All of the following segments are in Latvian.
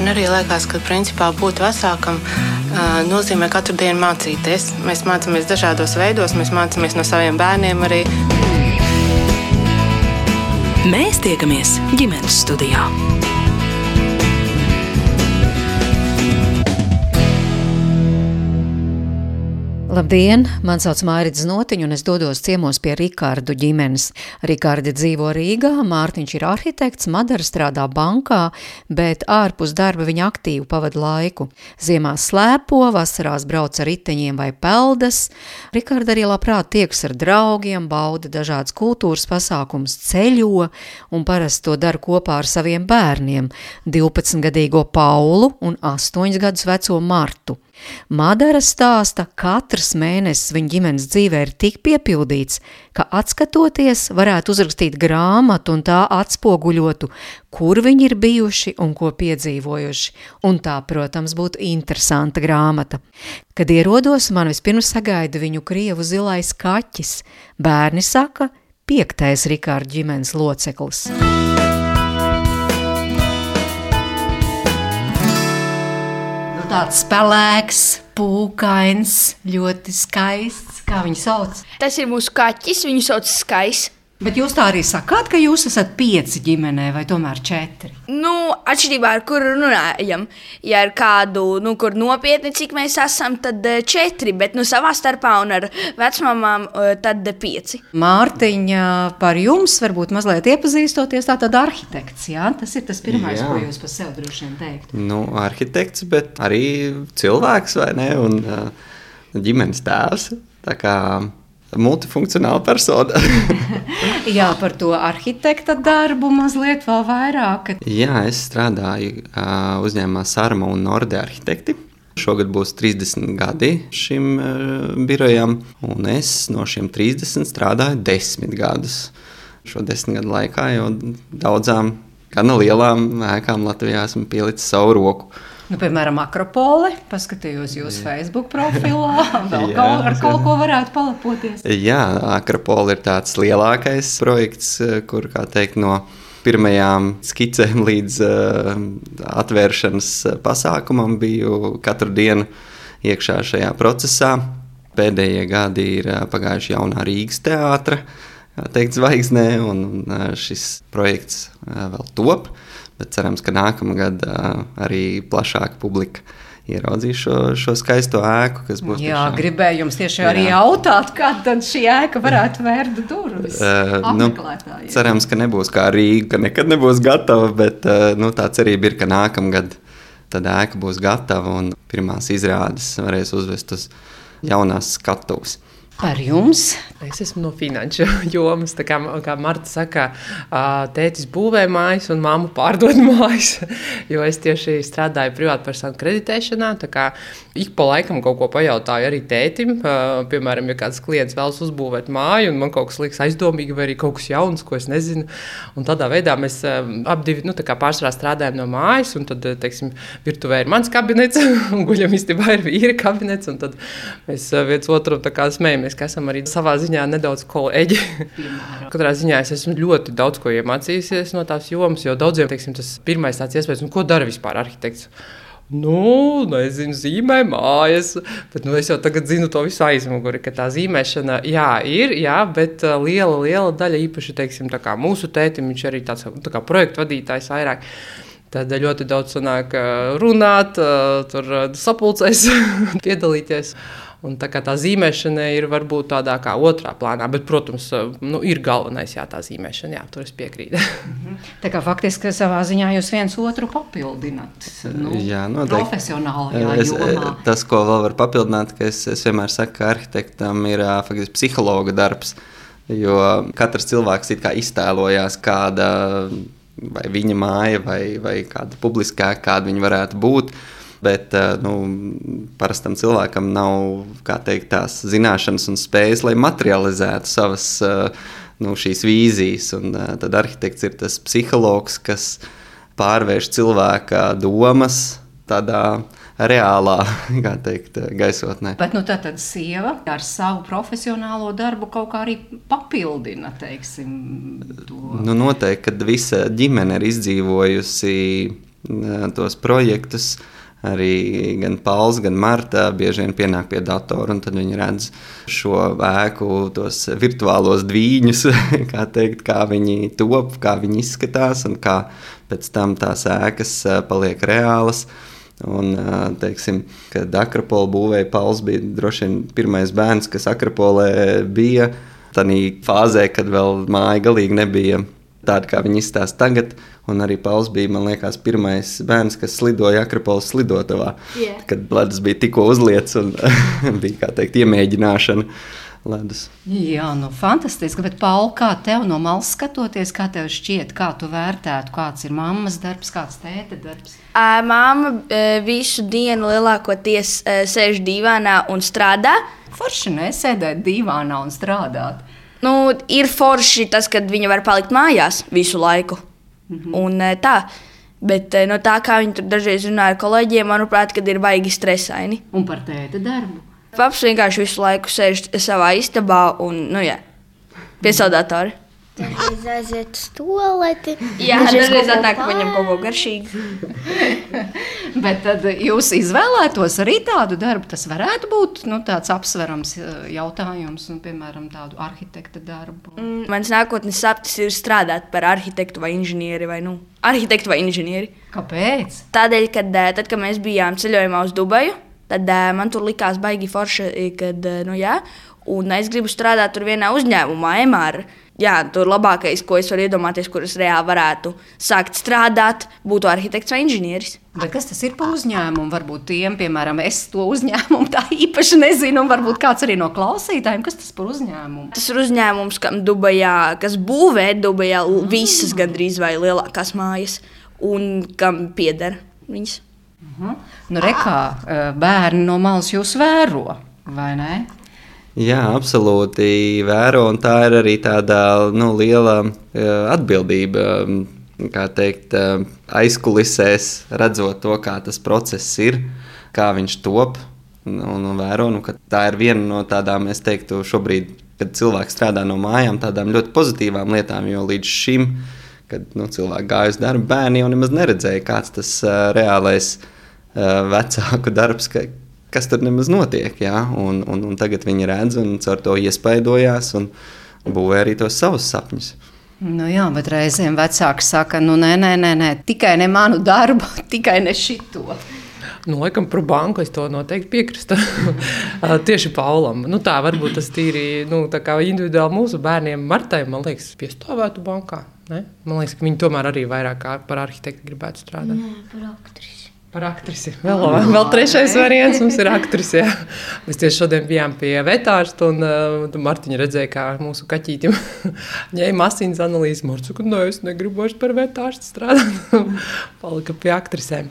Man arī liekas, ka principā būt vecākam nozīmē katru dienu mācīties. Mēs mācāmies dažādos veidos, mēs mācāmies no saviem bērniem arī. Mēs tiekamies ģimenes studijā. Labdien! Mani sauc Mārcis Notiņš, un es dodos ciemos pie Rikārdu ģimenes. Rikārdi dzīvo Rīgā, Mārtiņš ir arhitekts, Madara strādā bankā, bet ārpus darba viņa aktīvi pavada laiku. Ziemā slēpo, vasarās brauc ar riteņiem vai peldas. Rikārda arī labprāt tieks ar draugiem, bauda dažādas kultūras pasākums, ceļo un parasti to dara kopā ar saviem bērniem - 12-gadīgo Paulu un 8 gadus veco Martu. Madara stāsta, katrs mēnesis viņa ģimenes dzīvē ir tik piepildīts, ka atskatoties varētu uzrakstīt grāmatu un tā atspoguļotu, kur viņi ir bijuši un ko piedzīvojuši, un tā, protams, būtu interesanta grāmata. Kad ierodos, man vispirms sagaida viņu krievu zilais kaķis. Bērni saka, piektais Rikārda ģimenes loceklis. Tāds spēlēks, pūkains, ļoti skaists. Kā viņu sauc? Tas ir mūsu kaķis, viņu sauc Skaists. Bet jūs tā arī sakāt, ka jūs esat pieci ģimenē, vai tomēr četri? Nu, atšķirībā no kura runājam. Ja ar kādu, nu, kur nopietni, cik mēs esam, tad eh, četri, bet nu, savā starpā un ar vecmāmām eh, tad pieci. Mārtiņa, par jums varbūt mazliet iepazīstoties, tā tad arhitekts, jā? Tas ir tas pirmais, jā. ko jūs par sevi droši vien teikt. Nu, arhitekts, bet arī cilvēks, vai ne, un uh, ģimenes tēvs. Tā kā multifunkcionāla persona. Jā, par to arhitekta darbu mazliet vēl vairāk. Jā, es strādāju uh, uzņēmumā Sārma un Norde arhitekti. Šogad būs 30 gadi šim uh, birojam, un es no šiem 30 strādāju 10 gadus. Šo desmit gadu laikā jau daudzām, gan lielām ēkām Latvijā esmu pielicis savu roku. Nu, piemēram, Akropole. Paskatījos jūsu Facebook profilā. Vēl jā, kaut, ar kaut ko varētu palapoties. Jā, Akropole ir tāds lielākais projekts, kur, kā teikt, no pirmajām skicēm līdz uh, atvēršanas pasākumam biju katru dienu iekšā šajā procesā. Pēdējie gadi ir pagājuši jaunā Rīgas teātra, teikt, zvaigznē, un, šis projekts vēl top. Bet cerams, ka nākamā gada arī plašāka publika ieraudzīs šo, šo skaisto ēku, kas būs. Jā, tiešām... gribēju jums tieši arī Jā. jautāt, kad tad šī ēka varētu vērt durvis. Uh, nu, cerams, ka nebūs kā Rīga, ka nekad nebūs gatava, bet uh, nu, tā cerība ir, ka nākamgad tad ēka būs gatava un pirmās izrādes varēs uzvest uz jaunās skatuves. Par jums? Es esmu no finanšu jomas. Kā, kā Marta saka, tētis būvē mājas un māma pārdod mājas. Jo es tieši strādāju privātpersonu kreditēšanā. Ik pa laikam kaut ko pajautāju arī tētim. Piemēram, ja kāds klients vēlas uzbūvēt māju, un man kaut kas liekas aizdomīgi, vai arī kaut kas jauns, ko es nezinu. Un tādā veidā mēs abi nu, pārsvarā strādājam no mājas. Tad, teiksim, virtuvē ir mans kabinets, un guļamistabā ir vīra kabinets. Tad mēs viens otru smējamies mēs esam arī savā ziņā nedaudz kolēģi. Katrā ziņā es esmu ļoti daudz ko iemācījusies no tās jomas, jo daudziem teiksim, tas pirmais tāds iespējas, nu, ko dara vispār arhitekts. Nu, nezinu, zīmē mājas, bet nu, es jau tagad zinu to visu aizmuguri, ka tā zīmēšana, jā, ir, jā, bet uh, liela, liela daļa, īpaši, teiksim, mūsu tētim, viņš arī tāds tā kā projektu vadītājs vairāk. Tad ļoti daudz sanāk uh, runāt, uh, tur sapulcēs piedalīties. Un tā, tā zīmēšana ir varbūt tādā kā otrā plānā, bet, protams, nu, ir galvenais jā, tā zīmēšana, jā, tur es piekrītu. Mhm. tā kā faktiski savā ziņā jūs viens otru papildināt. Nu, jā, noteikti. Profesionālajā es, jomā. Tas, ko vēl var papildināt, ka es, es vienmēr saku, ka arhitektam ir faktiski psihologa darbs, jo katrs cilvēks it kā iztēlojās kāda vai viņa māja vai, vai kāda publiskā, kāda viņa varētu būt. Bet eh, nu, parastam cilvēkam nav teikt, tās zināšanas un spējas, lai materializētu savas eh, nu, šīs vīzijas. Un, eh, tad arhitekts ir tas psihologs, kas pārvērš cilvēka domas tādā reālā teikt, gaisotnē. Bet nu, tā tad sieva ar savu profesionālo darbu kaut kā arī papildina. Teiksim, nu, noteikti, kad visa ģimene ir izdzīvojusi tos projektus. Arī gan Pauls, gan Marta bieži vien pienāk pie datora, un tad viņi redz šo ēku, tos virtuālos dviņus, kā, teikt, kā viņi top, kā viņi izskatās, un kā pēc tam tās ēkas paliek reālas. Un, teiksim, kad Akropola būvēja Pauls, bija droši vien pirmais bērns, kas Akropolē bija. Tādā fāzē, kad vēl māja galīgi nebija tāda, kā viņi izstāsta tagad. Un arī Pauls bija, man liekas, pirmais bērns, kas slidoja Akropolis slidotavā. Yeah. Kad ledus bija tikko uzliets un bija, kā teikt, iemēģināšana. Ledus. Jā, nu, fantastiski. Bet, Paul, kā tev no malas skatoties, kā tev šķiet, kā tu vērtētu, kāds ir mammas darbs, kāds tēta darbs? Māma visu dienu lielākoties sēž divānā un strādā. Forši nesēdēt divānā un strādāt. Nu, ir forši tas, ka viņa var palikt mājās visu laiku. -hmm. Un tā. Bet no tā, kā viņi tur dažreiz runā ar kolēģiem, manuprāt, ir baigi stresaini. Un par tēta darbu? Paps vienkārši visu laiku sēž savā istabā un, nu, jā, pie savu datoru. Dažreiz aiziet uz toleti. Jā, dažreiz atnāk paņem kaut ko garšīgu. Bet tad jūs izvēlētos arī tādu darbu. Tas varētu būt nu, tāds apsverams jautājums, un, piemēram, tādu arhitekta darbu. Mm, mans nākotnes sapnis ir strādāt par arhitektu vai inženieri vai nu, arhitektu vai inženieri. Kāpēc? Tādēļ, kad, tad, kad mēs bijām ceļojumā uz Dubaju, tad man tur likās baigi forši, kad, nu jā, un es gribu strādāt tur vienā uzņēmumā, MR jā, tur labākais, ko es varu iedomāties, kurus reāli varētu sākt strādāt, būtu arhitekts vai inženieris. Bet kas tas ir par uzņēmumu? Varbūt tiem, piemēram, es to uzņēmumu tā īpaši nezinu, un varbūt kāds arī no klausītājiem, kas tas par uzņēmumu? Tas ir uzņēmums, kam Dubajā, kas būvē Dubajā visas gandrīz vai lielākās mājas, un kam pieder viņas. Uh mhm. -huh. Nu, rekā, eh, bērni no malas jūs vēro, vai ne? Jā, absolūti vēro, un tā ir arī tāda nu, liela atbildība. Kā teikt, aizkulisēs, redzot to, kā tas process ir, kā viņš top. Un, un vēro, nu, tā ir viena no tādām, es teiktu, šobrīd, kad cilvēks strādā no mājām, tādām ļoti pozitīvām lietām. Jo līdz šim, kad nu, cilvēki gāja uz darbu, bērni jau nemaz neredzēja, kāds tas uh, reālais uh, vecāku darbs, ka, kas tur nemaz notiek. Jā? Un, un, un tagad viņi redz un caur to iespaidojās un būvē arī tos savus sapņus. Nu jā, bet reizēm vecāki saka, nu nē, nē, nē, nē tikai ne manu darbu, tikai ne šito. Nu, laikam, par banku es to noteikti piekrītu. Tieši Paulam. Nu, tā varbūt tas tīri nu, individuāli mūsu bērniem, Martai, man liekas, piestāvētu bankā. Ne? Man liekas, ka viņi tomēr arī vairāk par arhitektu gribētu strādāt. Nē, par aktrisi. Par aktrisi. Vēl, vēl trešais variants mums ir aktrise. Jā. Mēs tieši šodien bijām pie vetārsta, un uh, Martiņa redzēja, kā mūsu kaķītim ņēma asins analīzes. Marcu, ka no, es negribu vairs par vetārstu strādāt. Palika pie aktrisēm.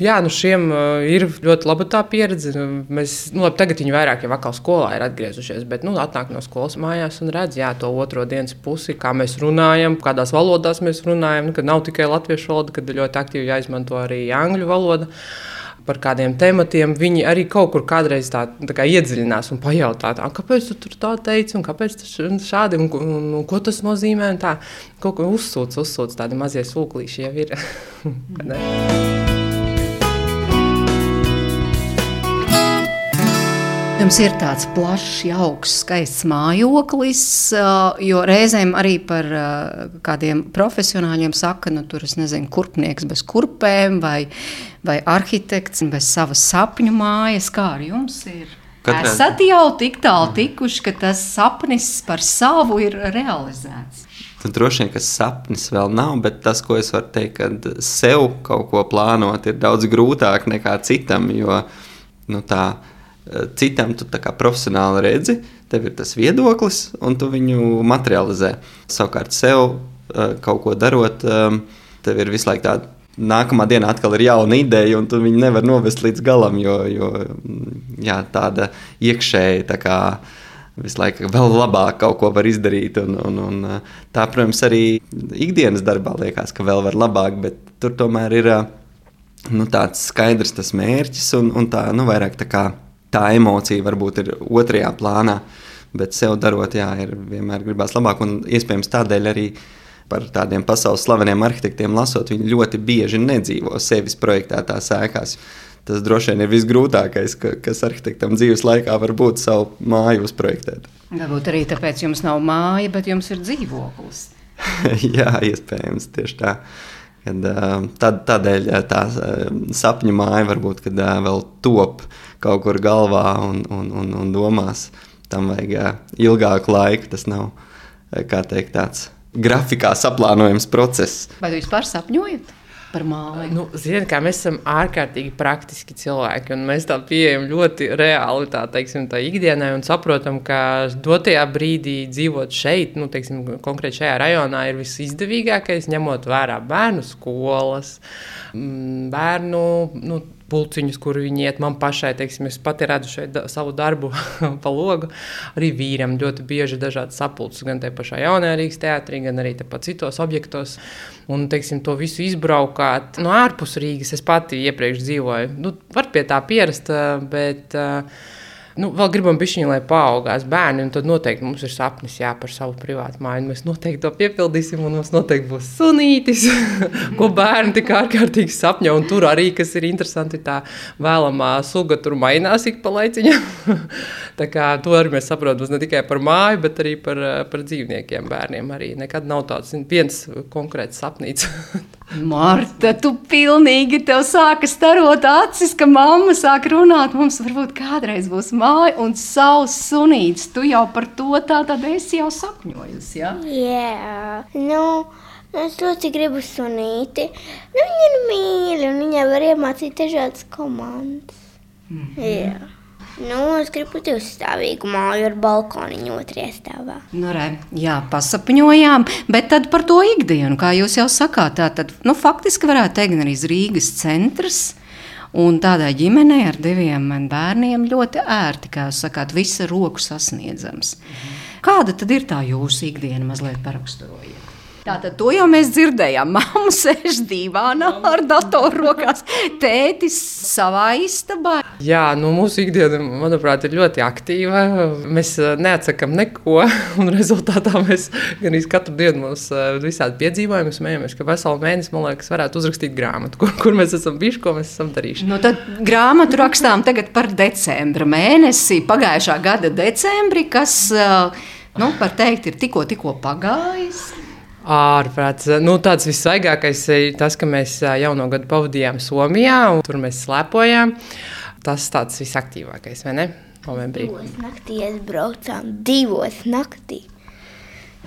Jā, nu šiem uh, ir ļoti laba tā pieredze. Mēs, nu, labi, tagad viņi vairāk jau atkal skolā ir atgriezušies, bet nu, atnāk no skolas mājās un redz jā, to otro dienas pusi, kā mēs runājam, kādās valodās mēs runājam. Nu, kad nav tikai latviešu valoda, kad ļoti aktīvi jāizmanto arī angļu valoda valoda. Par kādiem tematiem viņi arī kaut kur kādreiz tā, tā kā iedziļinās un pajautā, tā, kāpēc tu tur tā teici, un kāpēc tas šādi, un, un, un ko tas nozīmē. Tā kaut ko uzsūc, uzsūc tādi mazie sūklīši jau ir. Jums ir tāds plašs, jauks, skaists mājoklis, jo reizēm arī par kādiem profesionāļiem saka, nu, tur es nezinu, kurpnieks bez kurpēm vai, vai arhitekts bez savas sapņu mājas. Kā ar jums ir? Katrā... Esat jau tik tālu tikuši, ka tas sapnis par savu ir realizēts. Tad droši vien, ka sapnis vēl nav, bet tas, ko es varu teikt, ka sev kaut ko plānot, ir daudz grūtāk nekā citam. Jo nu, tā Citam tu profesionāli redzi, tev ir tas viedoklis, un tu viņu materializē. Savukārt, sev eh, kaut ko darot, eh, tev ir visu laiku tāda. Nākamā dienā atkal ir jauna ideja, un tu viņu nevar novest līdz galam, jo, jo jā, tāda iekšēji tā kā, visu laiku vēl labāk kaut ko var izdarīt. Un, un, un, eh, tā, protams, arī ikdienas darbā liekas, ka vēl var labāk, bet tur tomēr ir nu, tāds skaidrs tas mērķis un, un tā nu, vairāk tā kā tā emocija varbūt ir otrajā plānā. Bet sev darot, jā, ir vienmēr gribās labāk. Un iespējams tādēļ arī par tādiem pasaules slaveniem arhitektiem lasot, viņi ļoti bieži nedzīvo sevis projektētās ēkās. Tas droši vien ir visgrūtākais, ka, kas arhitektam dzīves laikā var būt savu māju uzprojektēt. Varbūt arī tāpēc jums nav māja, bet jums ir dzīvoklis. Jā, iespējams, tieši tā. Kad, tad, tādēļ tā sapņu māja varbūt vēl top kaut kur galvā un, un, un, un domās. Tam vajag ilgāku laiku. Tas nav teikt, tāds grafikā saplānojams process. Vai jūs vispār sapņojat? Par māju. Nu, Ziniet, kā mēs esam ārkārtīgi praktiski cilvēki, un mēs tā pieejam ļoti reāli tā, teiksim, tā ikdienai un saprotam, ka dotajā brīdī dzīvot šeit, nu, teiksim, konkrēti šajā rajonā, ir visizdevīgākais, ņemot vērā bērnu skolas, mm, bērnu. Nu, pulciņus, kur viņi iet. Man pašai, teiksim, es pati redzu šeit da, savu darbu pa logu. Arī vīram ļoti bieži dažādas sapulces, gan tajā pašā jaunajā Rīgas teātrī, gan arī citos objektos. Un, teiksim, to visu izbraukāt no ārpus Rīgas. Es pati iepriekš dzīvoju. Nu, var pie tā pierast, bet. Uh, Nu, vēl gribam, bišķiņi, lai paaugās bērni, un tad noteikti mums ir sapnis jā, par savu privātu māju. Mēs noteikti to piepildīsim, un mums noteikti būs sunītis, ko bērni tik ārkārtīgi sapņo. Un tur arī, kas ir interesanti, tā vēlamā suga tur mainās ik pa laiciņam. tā kā to arī mēs saprotam ne tikai par māju, bet arī par, par dzīvniekiem, bērniem. Arī nekad nav tāds viens konkrēts sapnīts. Marta, tu pilnīgi tev sāka starot acis, ka mamma sāk runāt. Mums varbūt kādreiz būs māja un savs sunīts. Tu jau par to tā tad esi jau sapņojusi, ja? Jā, nu, es ļoti gribu sunīti. Nu, viņa ir mīļa un viņa var iemācīt dažādas komandas. Mm -hmm. Jā. Nu, es gribu divstāvīgu māju ar balkoniņu otrajā stāvā. Nu, re, jā, pasapņojām, bet tad par to ikdienu, kā jūs jau sakāt, tā tad nu, faktiski varētu teikt arī Rīgas centrs. Un tādai ģimenei ar diviem bērniem ļoti ērti, kā jūs sakāt, visa roku sasniedzams. Mhm. Kāda tad ir tā jūsu ikdiena, mazliet paraksturojot? Tātad to jau mēs dzirdējām. Māma sēž divānā ar datoru rokās, tētis savā istabā. Jā, nu, mūsu ikdiena, manuprāt, ir ļoti aktīva. Mēs eh, neatsakām neko, un rezultātā mēs gan katru dienu mums eh, visādi piedzīvojam, smējamies, ka veselu mēnesi, man liekas, varētu uzrakstīt grāmatu, kur, kur mēs esam bijuši, ko mēs esam darījuši. Nu, tad grāmatu rakstām tagad par decembra mēnesi, pagājušā gada decembri, kas, eh, nu, var teikt, ir tikko, tikko pagājis. Ārprāts. Nu, tāds vissvaigākais ir tas, ka mēs jauno gadu pavadījām Somijā, un tur mēs slēpojām. Tas tāds visaktīvākais, vai ne? Novembrī. Divos naktīs braucām, divos naktī.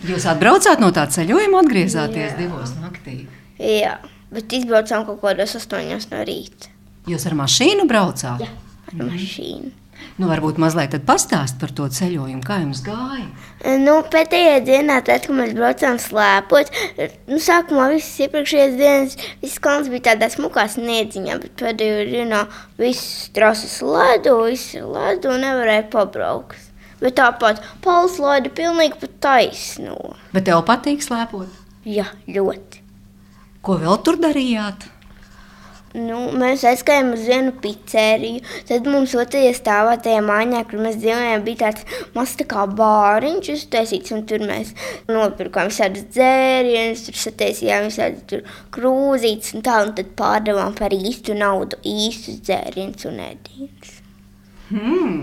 Jūs atbraucāt no tā ceļojuma, atgriezāties Jā. divos naktī? Jā, bet izbraucām kaut kādos astoņos no rīta. Jūs ar mašīnu braucāt? Jā, ar mm. mašīnu. Nu, varbūt mazliet pastāstīt par to ceļojumu, kā jums gāja. Nu, pēdējā dienā, tad, kad mēs braucām slēpot, nu, sākumā visas iepriekšējās dienas, viss kalns bija tādā smukā sniedziņā, bet pēdējo dienā viss trasas ledu, viss ir ledu nevarēja pabraukt. Bet tāpat Pauls laida pilnīgi pa taisno. Bet tev patīk slēpot? Jā, ļoti. Ko vēl tur darījāt? Nu, mēs aizgājām uz vienu pizzeriju. Tad mums otrajā stāvā tajā mājā, kur mēs dzīvojām, bija tāds mazs tā kā bāriņš uztaisīts. Tur mēs nopirkām visādus dzērienus, tur sataisījām visādi krūzītes un tā. Un tad pārdevām par īstu naudu īstus dzērienus un ēdienus. Hmm,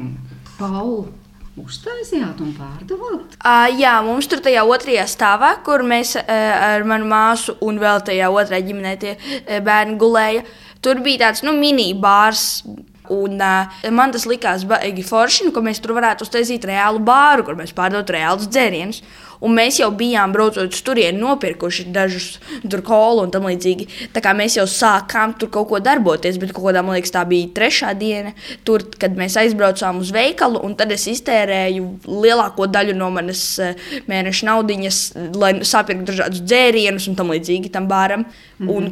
Pauli! Uztaisījāt un pārdevāt? Uh, jā, mums tur tajā otrajā stāvā, kur mēs uh, ar manu māsu un vēl tajā otrajā ģimenē tie uh, bērni gulēja. Tur bija tāds nu, mini-bārs. Un, uh, man tas likās baigi forši, nu, ka mēs tur varētu uztaisīt reālu bāru, kur mēs pārdotu reālus dzērienus. Un mēs jau bijām braucot uz turieni, nopirkuši dažus kolu un tam līdzīgi. Tā kā mēs jau sākām tur kaut ko darboties, bet kaut kādā, man liekas, tā bija trešā diena, tur, kad mēs aizbraucām uz veikalu, un tad es iztērēju lielāko daļu no manas eh, mēneša naudiņas, lai sapirktu dažādus dzērienus un tam līdzīgi tam bāram. Mm -hmm. un,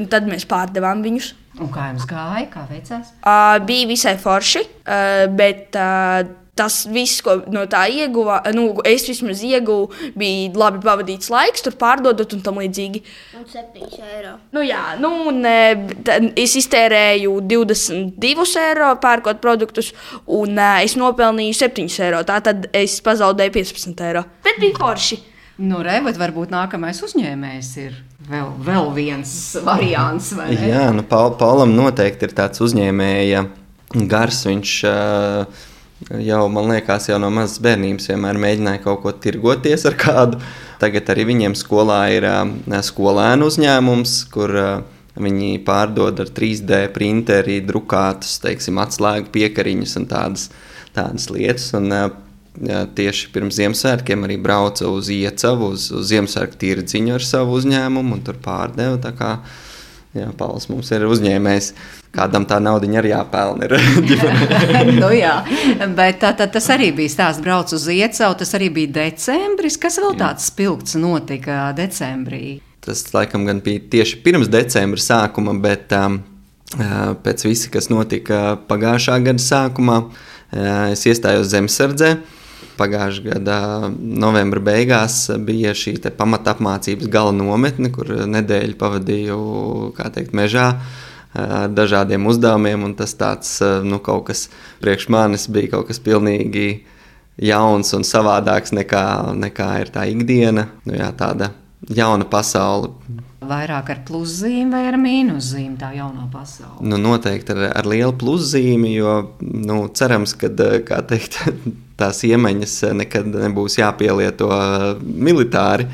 uh, tad mēs pārdevām viņus. Un kā jums gāja? Kā veicās? Uh, bija visai forši, uh, bet uh, tas viss, ko no tā ieguva, nu, es vismaz ieguvu, bija labi pavadīts laiks, tur pārdodot un tam līdzīgi. Un 7 eiro. Nu, jā, nu, un e, es iztērēju 22 eiro pērkot produktus, un e, es nopelnīju 7 eiro. Tā tad es pazaudēju 15 eiro. Bet bija forši. Nu, re, bet varbūt nākamais uzņēmējs ir vēl, vēl viens variants. Jā, nu, Paul, Paulam noteikti ir tāds uzņēmēja gars. Viņš uh, jau, man liekas, jau no mazas bērnības vienmēr mēģināja kaut ko tirgoties ar kādu. Tagad arī viņiem skolā ir uh, skolēnu uzņēmums, kur uh, viņi pārdod ar 3D printeri drukātus, teiksim, atslēgu piekariņus un tādas, tādas lietas. Un, uh, Jā, tieši pirms Ziemassvētkiem arī brauca uz Iecavu, uz, uz Ziemassvētku tirdziņu ar savu uzņēmumu un tur pārdeva. Tā kā jā, Pauls mums ir uzņēmējs. Kādam tā nauda arī jāpelnā. nu, jā, bet tā, tā, tas arī bija stāsts. Braucu uz Iecavu, tas arī bija decembris. Kas vēl tāds spilgts notika decembrī? Tas laikam gan bija tieši pirms decembra sākuma, bet um, pēc visa, kas notika pagājušā gada sākumā, es iestājos zemesardzē. Pagājušā gada novembra beigās bija šī pamata apmācības gala nometne, kur nedēļu pavadīju teikt, mežā ar dažādiem uzdevumiem. Tas tāds, nu, kaut kas priekš manis bija kaut kas pilnīgi jauns un savādāks nekā, nekā ir tā ikdiena. Nu, jā, tāda jauna pasaule. Vairāk ar pluszīmi vai ar mīnuszīmi tā jaunā pasaule? Nu, noteikti ar, ar lielu pluszīmi, jo nu, cerams, ka teikt, tās iemaņas nekad nebūs jāpielieto militāri.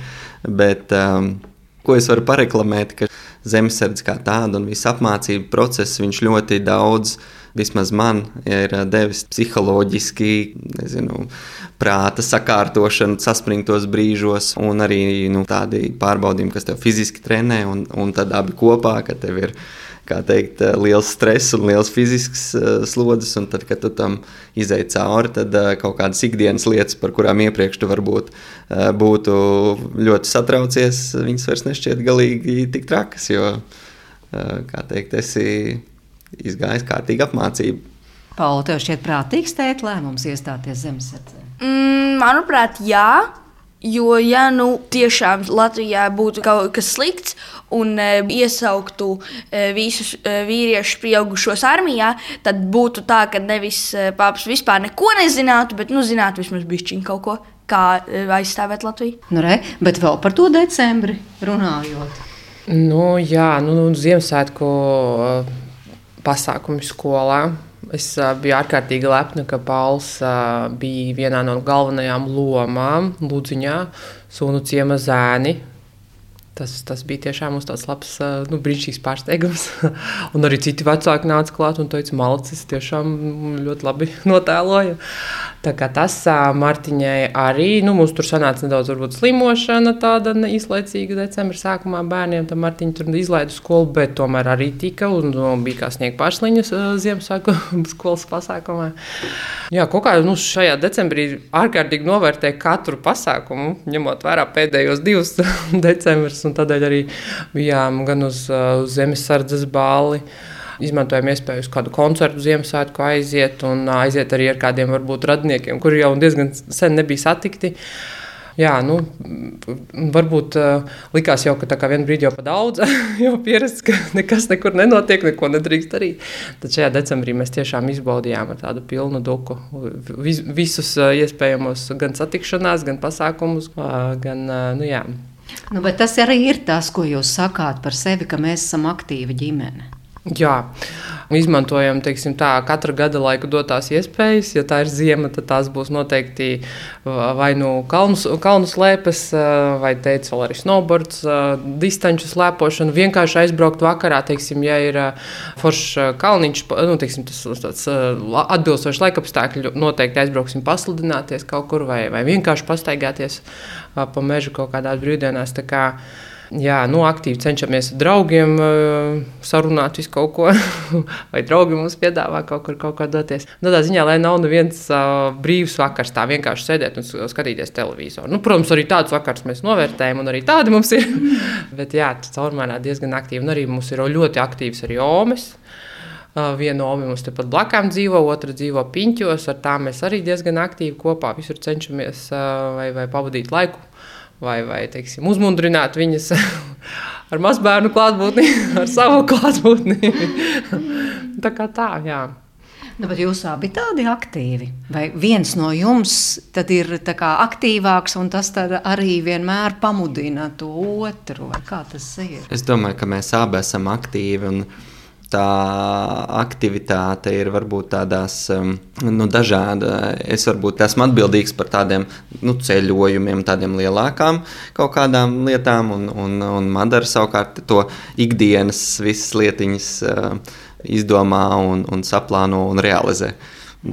Bet, um, ko es varu pareklamēt, ka zemesardze kā tāda un visa apmācība process ļoti daudz vismaz man ir devis psiholoģiski, nezinu, prāta sakārtošanu, saspringtos brīžos, un arī nu, tādi pārbaudījumi, kas tev fiziski trenē, un, un tad abi kopā, ka tev ir teikt, liels stress un liels fizisks uh, slodzes, un tad, kad tu tam izai cauri, tad kaut kādas ikdienas lietas, par kurām iepriekš tu varbūt būtu ļoti satraucies, viņas vairs nešķiet galīgi tik trakas, jo, kā teikt, esi izgājis kārtīga apmācība. Paula, tev šķiet prātīgs tēt lēmums iestāties zemesardzē? Mm, manuprāt, jā. Jo, ja nu tiešām Latvijā būtu kaut kas slikts un e, iesauktu e, visus e, vīriešus pieaugušos armijā, tad būtu tā, ka nevis e, pāps vispār neko nezinātu, bet nu, zinātu vismaz bišķiņu kaut ko, kā e, aizstāvēt Latviju. Nu, re, bet vēl par to decembri runājot. Nu, jā, nu, nu Ziemassvētku pasākumi skolā. Es uh, biju ārkārtīgi lepna, ka Pauls uh, bija vienā no galvenajām lomām Lūdziņā, Sunu ciema zēni. Tas, tas bija tiešām mums tāds labs, nu, brīnišķīgs pārsteigums. un arī citi vecāki nāca klāt un teica, Malicis tiešām ļoti labi notēloja. Tas Martiņai arī, nu, mums tur sanāca nedaudz varbūt slimošana tāda īslaicīga decembra sākumā bērniem. Tad Martiņa tur izlaida skolu, bet tomēr arī tika un nu, bija kā sniegt pārsliņas Ziemassvētku skolas pasākumā. Jā, kaut kā nu, šajā decembrī ārkārtīgi novērtēja katru pasākumu, ņemot vērā pēdējos divus decembrus un tādēļ arī bijām gan uz, uz zemesardzes bāli. Izmantojam iespēju uz kādu koncertu Ziemassvētku aiziet, un aiziet arī ar kādiem varbūt radniekiem, kuri jau diezgan sen nebija satikti. Jā, nu, varbūt uh, likās jau, ka tā kā vienā brīdī jau par daudz, jau pierasts, ka nekas nekur nenotiek, neko nedrīkst darīt. Tad šajā decembrī mēs tiešām izbaudījām tādu pilnu duku vis, visus uh, iespējamos gan satikšanās, gan pasākumus, uh, gan, uh, nu jā. Nu, tas arī ir tas, ko jūs sakāt par sevi, ka mēs esam aktīva ģimene. Jā, izmantojam teiksim, tā, katra gada laika dotās iespējas. Ja tā ir ziema, tad tās būs noteikti vai nu kalnu, slēpes, vai teicis, vēl arī snowboards, distanču slēpošana. Vienkārši aizbraukt vakarā, teiksim, ja ir foršs kalniņš, nu, teiksim, tas tāds atbilstošs laikapstākļi, noteikti aizbrauksim pasludināties kaut kur vai, vai vienkārši pastaigāties pa mežu kaut kādās brīvdienās. Tā kā, Jā, nu, aktīvi cenšamies ar draugiem uh, sarunāt visu kaut ko, vai draugi mums piedāvā kaut kur kaut kā doties. Nu, tādā ziņā, lai nav neviens uh, brīvs vakars, tā vienkārši sēdēt un skatīties televizoru. Nu, protams, arī tādus vakars mēs novērtējam, un arī tādi mums ir. Bet jā, caurmērā diezgan aktīvi. Un arī mums ir ļoti aktīvs arī omes. Uh, viena omi mums tepat blakām dzīvo, otra dzīvo piņķos. Ar tām mēs arī diezgan aktīvi kopā visur cenšamies uh, vai, vai pavadīt laiku vai, vai teiksim, uzmundrināt viņas ar mazbērnu klātbūtni, ar savu klātbūtni. tā kā tā, jā. Nu, bet jūs abi tādi aktīvi. Vai viens no jums ir aktīvāks un tas arī vienmēr pamudina to otru? Kā tas ir? Es domāju, ka mēs abi esam aktīvi. Un tā aktivitāte ir varbūt tādās um, nu, dažādas. Es varbūt esmu atbildīgs par tādiem nu, ceļojumiem, tādiem lielākām kaut kādām lietām, un, un, un Madara savukārt to ikdienas visas lietiņas uh, izdomā un, un saplāno un realizē.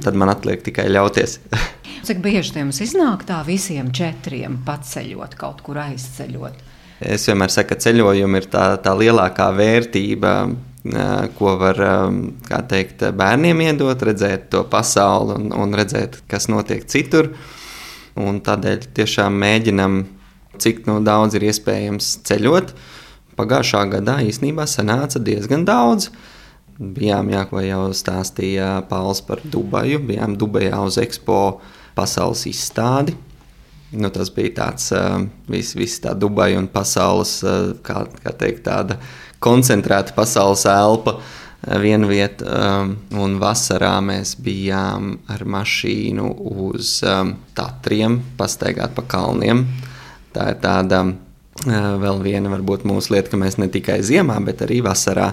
Tad man atliek tikai ļauties. Cik bieži jums iznāk tā visiem četriem paceļot, kaut kur aizceļot? Es vienmēr saku, ka ceļojumi ir tā, tā lielākā vērtība ko var teikt, bērniem iedot, redzēt to pasauli un, un redzēt, kas notiek citur. Un tādēļ tiešām mēģinam, cik no daudz ir iespējams ceļot. Pagājušā gadā īstenībā sanāca diezgan daudz. Bijām, jā, ko jau stāstīja Pauls par Dubaju, bijām Dubajā uz Expo pasaules izstādi. Nu, tas bija tāds viss, vis tā Dubaja un pasaules, kā, kā teikt, tāda koncentrēta pasaules elpa viena vieta, un vasarā mēs bijām ar mašīnu uz Tatriem, pastaigāt pa kalniem. Tā ir tāda uh, vēl viena varbūt mūsu lieta, ka mēs ne tikai ziemā, bet arī vasarā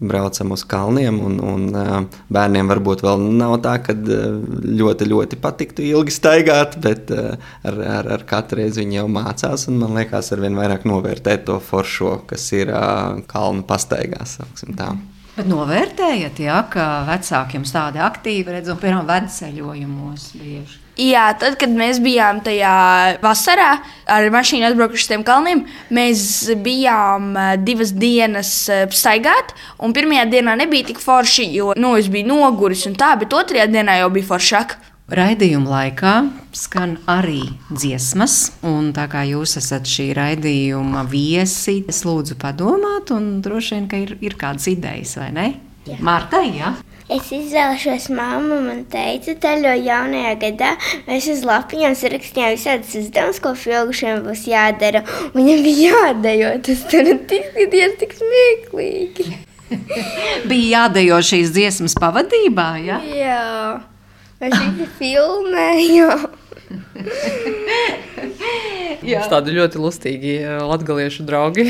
braucam uz kalniem, un, un bērniem varbūt vēl nav tā, ka ļoti, ļoti patiktu ilgi staigāt, bet ar, ar, ar katru reizi viņi jau mācās, un man liekas, ar vien vairāk novērtēt to foršo, kas ir kalnu pastaigās. Bet novērtējat, ja, ka vecāki jums tādi aktīvi redz un, piemēram, vedceļojumos bieži? Jā, tad, kad mēs bijām tajā vasarā ar mašīnu atbraukuši uz tiem kalniem, mēs bijām eh, divas dienas eh, staigāt. Un pirmajā dienā nebija tik forši, jo nu, es biju noguris un tā, bet otrajā dienā jau bija foršāk. Raidījuma laikā skan arī dziesmas, un tā kā jūs esat šī raidījuma viesi, es lūdzu padomāt, un droši vien, ka ir, ir kādas idejas, vai ne? Jā. Marta, jā. Es izvēlēšos māmu. Man teica, ceļo jaunajā gadā. Mēs uz lapiņām sarakstījām visādas uzdevumus, ko filgušiem būs jādara. Viņam bija jādejo. Tas tur izskatījās tik smieklīgi. bija jādejo šīs dziesmas pavadībā, ja? Jā. Mēs visi filmējām. Mums tādi ļoti lustīgi eh, latgaliešu draugi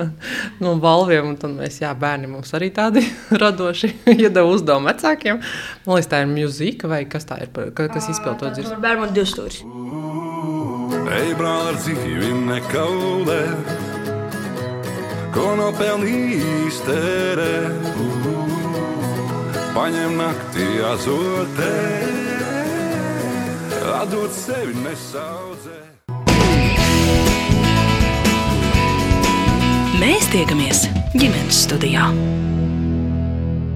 no balviem, un tad mēs, jā, bērni mums arī tādi radoši iedeva uzdevumu vecākiem. Man liekas, tā ir mūzika vai kas tā ir, kas izpild to dziesmu? Bērnu divas stūris. Ej, brāl, ar dzīvi nekaulē, ko nopelnījis terē. Paņem naktī azotē, atdod sevi nesaudzē. Mēs tiekamies ģimenes studijā.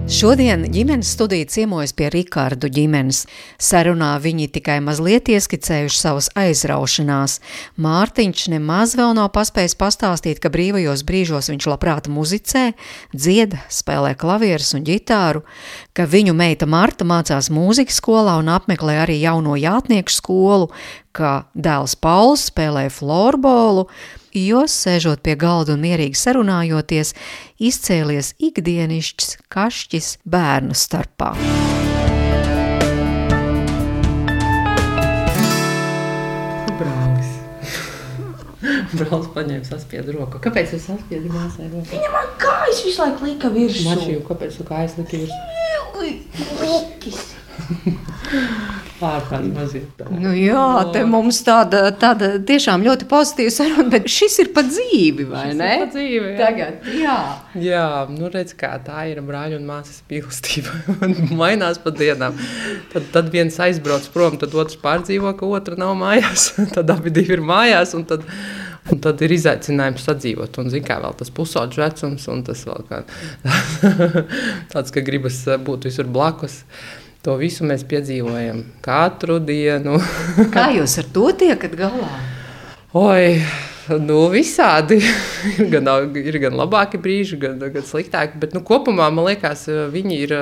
Šodien ģimenes studija ciemojas pie Rikārdu ģimenes. Sarunā viņi tikai mazliet ieskicējuši savas aizraušanās. Mārtiņš nemaz vēl nav paspējis pastāstīt, ka brīvajos brīžos viņš labprāt muzicē, dzied, spēlē klavierus un ģitāru, ka viņu meita Marta mācās mūzikas skolā un apmeklē arī jauno jātnieku skolu, ka dēls Pauls spēlē florbolu, jo, sēžot pie galda un mierīgi sarunājoties, izcēlies ikdienišķs kašķis bērnu starpā. Brālis. Brālis paņēma saspiedu roku. Kāpēc jūs saspiedi māsai roku? Viņa man kājas visu laiku lika virsū. Mašīnu, kāpēc tu kājas lika virsū? Likis. Ārprātīgi mazie. Nu, jā, te mums tāda, tāda tiešām ļoti pozitīva saruna, bet šis ir pa dzīvi, vai šis ne? Pa dzīvi, jā. Tagad, jā. Jā, nu redz, kā tā ir brāļa un māsas mīlestība. mainās pa dienām. Tad, tad viens aizbrauc prom, tad otrs pārdzīvo, ka otra nav mājās. tad abi divi ir mājās. Un tad, Un tad ir izaicinājums sadzīvot. Un, zin, kā vēl tas pusauģis vecums, un tas vēl kā, tāds, ka gribas būt visur blakus. To visu mēs piedzīvojam katru dienu. Kā jūs ar to tiekat galā? Oi, nu, visādi. ir, gan, ir gan labāki brīži, gan, gan sliktāki. Bet nu, kopumā man liekas, viņi ir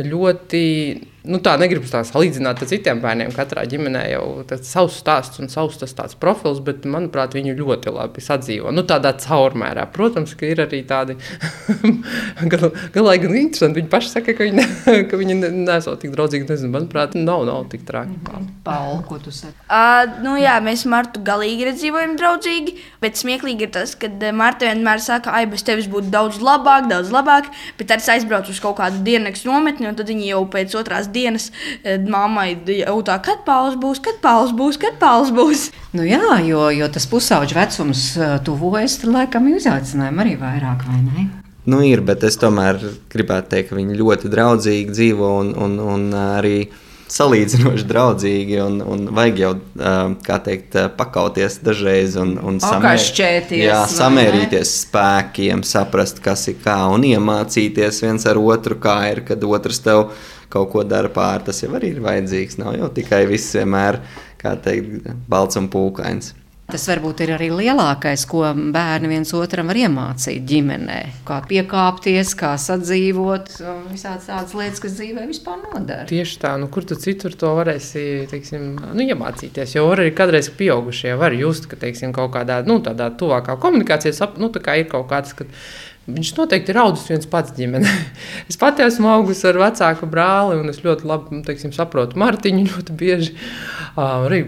ļoti Nu, tā negribu tā salīdzināt ar citiem bērniem. Katrā ģimenē jau ir savs stāsts un savs tas tāds profils, bet, manuprāt, viņi ļoti labi sadzīvo. Nu, tādā caurmērā. Protams, ka ir arī tādi galā gan interesanti. Viņi paši saka, ka viņi, ka viņi nesot tik draudzīgi. Nezinu, manuprāt, nav, nav tik traki. Paul, ko tu saki? Uh, nu, jā, mēs Martu galīgi redzīvojam draudzīgi, bet smieklīgi ir tas, ka Marta vienmēr saka, ai, bez tevis būtu daudz labāk, daudz labāk, bet tad es aizbraucu uz kaut kādu diennakts nometni, un tad viņi jau pēc otrās dienas mammai jautā, kad pauze būs, kad pauze būs, kad pauze būs. Nu jā, jo, jo tas pusauģa vecums tuvojas, tad laikam jūs aicinājumi arī vairāk, vai ne? Nu, ir, bet es tomēr gribētu teikt, ka viņi ļoti draudzīgi dzīvo un, un, un arī salīdzinoši draudzīgi. Un, un vajag jau, kā teikt, pakauties dažreiz un, un Pakašķēties, jā, samērīties spēkiem, saprast, kas ir kā un iemācīties viens ar otru, kā ir, kad otrs tev kaut ko dara pāri. Tas jau arī ir vajadzīgs. Nav jau tikai viss vienmēr, kā teikt, balts un pūkains. Tas varbūt ir arī lielākais, ko bērni viens otram var iemācīt ģimenē. Kā piekāpties, kā sadzīvot, un visādas tādas lietas, kas dzīvē vispār nodara. Tieši tā, nu, kur tu citur to varēsi teiksim, nu, iemācīties. Jo arī kādreiz pieaugušie var just, ka teiksim, kaut kādā nu, tādā tuvākā komunikācijā nu, tā kā ir kaut kāds. Kad, Viņš noteikti ir audzis viens pats ģimenē. Es pati esmu augusi ar vecāku brāli, un es ļoti labi nu, teiksim, saprotu Mārtiņu ļoti bieži. Uh, arī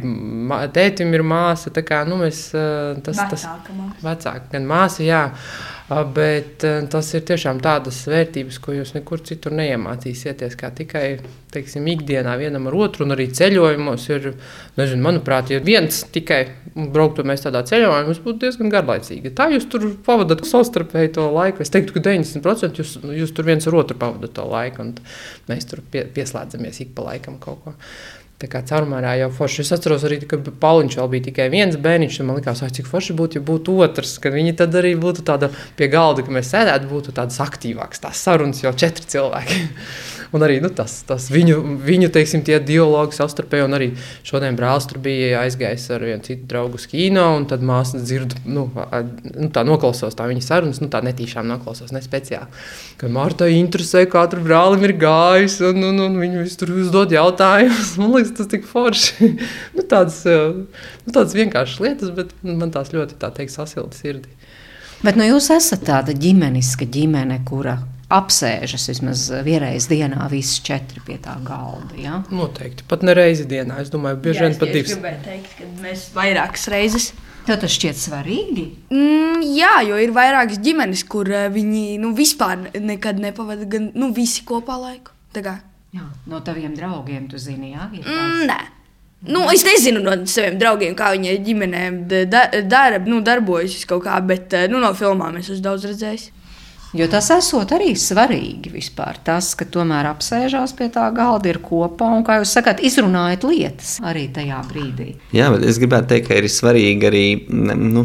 tētim ir māsa. tā Kā, nu, mēs, uh, tas, tas, Vecāka māsa. Vecāka, gan māsa, jā. Uh, Bet uh, tas ir tiešām tādas vērtības, ko jūs nekur citur neiemācīsieties. Tikai teiksim, ikdienā vienam ar otru, un arī ceļojumos ir, nezinu, manuprāt, ja viens tikai brauktu mēs tādā ceļojumā, mums būtu diezgan garlaicīgi. Tā jūs tur pavadat savstarpēji to laiku. Es teiktu, ka 90% jūs, jūs tur viens ar otru pavadat to laiku, un mēs tur pie, pieslēdzamies ik pa laikam kaut ko. Tā kā caurmērā jau forši. Es atceros arī, ka Pauliņš vēl bija tikai viens bērniņš. Man liekas, ai, cik forši būtu, ja būtu otrs. Ka viņi tad arī būtu tāda pie galda, ka mēs sēdētu, būtu tādas aktīvākas tās sarunas, jau četri cilvēki. Un arī nu, tas, tas viņu, viņu teiksim, tie dialogi savstarpēji. Un arī šodien brālis tur bija aizgājis ar vienu citu draugu uz kino. Un tad māsas dzird, nu, nu, tā noklausos tā viņa sarunas, nu, tā netīšām noklausos, ne speciāli. Kad Marta interesē, kā tur brālim ir gājis, un, un, un viņi tur uzdod jautājumus. Man liekas, tas tik forši. nu, tādas, eh, nu, tādas vienkāršas lietas, bet man tās ļoti, tā teikt, sasilda sirdī. Bet nu, jūs esat tāda ģimeniska ģimene, kura apsēžas vismaz vienreiz dienā, visi četri pie tā galda. Ja? Noteikti. Pat ne reizi dienā. Es domāju, bieži vien pat Es divas. gribēju teikt, ka mēs vairākas reizes. Tev tas šķiet svarīgi. Mm, jā, jo ir vairākas ģimenes, kur eh, viņi nu, vispār nekad nepavada gan nu, visi kopā laiku. Kā, Jā, no taviem draugiem, tu zini, jā, ir mm, nē. Nu, es nezinu no saviem draugiem, kā viņi ģimenēm da, dara, nu, darbojas kaut kā, bet eh, nu, no filmām es esmu daudz redzējis. Jo tas esot arī svarīgi vispār. Tas, ka tomēr apsēžās pie tā galda, ir kopā un, kā jūs sakāt, izrunājat lietas arī tajā brīdī. Jā, bet es gribētu teikt, ka ir svarīgi arī nu,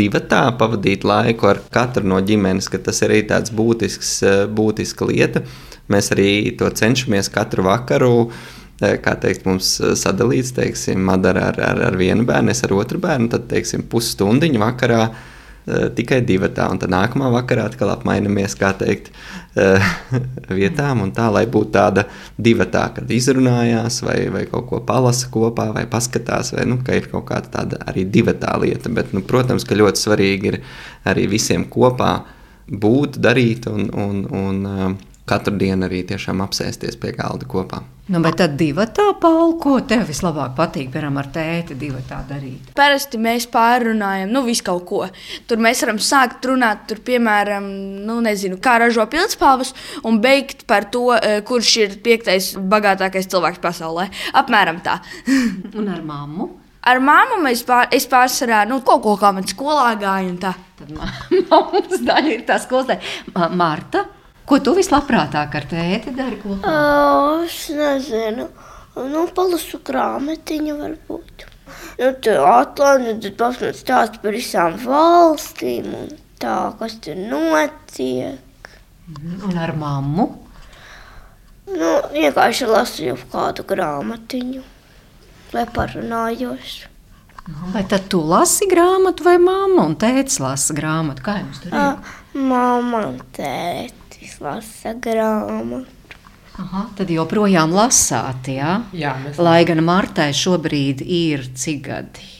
divatā pavadīt laiku ar katru no ģimenes, ka tas ir arī tāds būtisks, būtiska lieta. Mēs arī to cenšamies katru vakaru. eh, Kā teikt, mums sadalīts, teiksim, Madara ar, ar, ar vienu bērnu, es ar otru bērnu. Tad, teiksim, pusstundiņu vakarā tikai divi tā, un tad nākamā vakarā atkal apmainamies, kā teikt, eh, vietām, un tā, lai būtu tāda divi tā, kad izrunājās, vai, vai kaut ko palasa kopā, vai paskatās, vai nu, ka ir kaut kāda tāda arī divi tā lieta. Bet, nu, protams, ka ļoti svarīgi ir arī visiem kopā būt, darīt un, un, un eh, katru dienu arī tiešām apsēsties pie galda kopā. Nu, bet tad divi tā, Paul, ko tev vislabāk patīk, piemēram, ar tēti divi tā darīt? Parasti mēs pārrunājam, nu, visu kaut ko. Tur mēs varam sākt runāt, tur, piemēram, nu, nezinu, kā ražo pildspalvas, un beigt par to, eh, kurš ir piektais bagātākais cilvēks pasaulē. Apmēram tā. Un ar mammu? Ar māmu mēs pār, es pārsvarā nu, kaut ko kā man skolā gāju. un tā. Tad mammas daļa ir tā skolotē. Marta, ko tu vislabprātāk ar tēti dari kopā? O, es nezinu. Nu, palasu grāmatiņu varbūt. Nu, tur Atlantija, tad pasmēt stāst par visām valstīm un tā, kas tur notiek. Un ar mammu? Nu, vienkārši lasu jau kādu grāmatiņu, lai parunājos. Vai tad tu lasi grāmatu, vai mamma un tēvs lasa grāmatu? Kā jums tur ir? Mamma un tētis lasa grāmatu. Aha, tad joprojām lasāt, jā? Jā, mēs Lai gan Martai šobrīd ir cik gadi?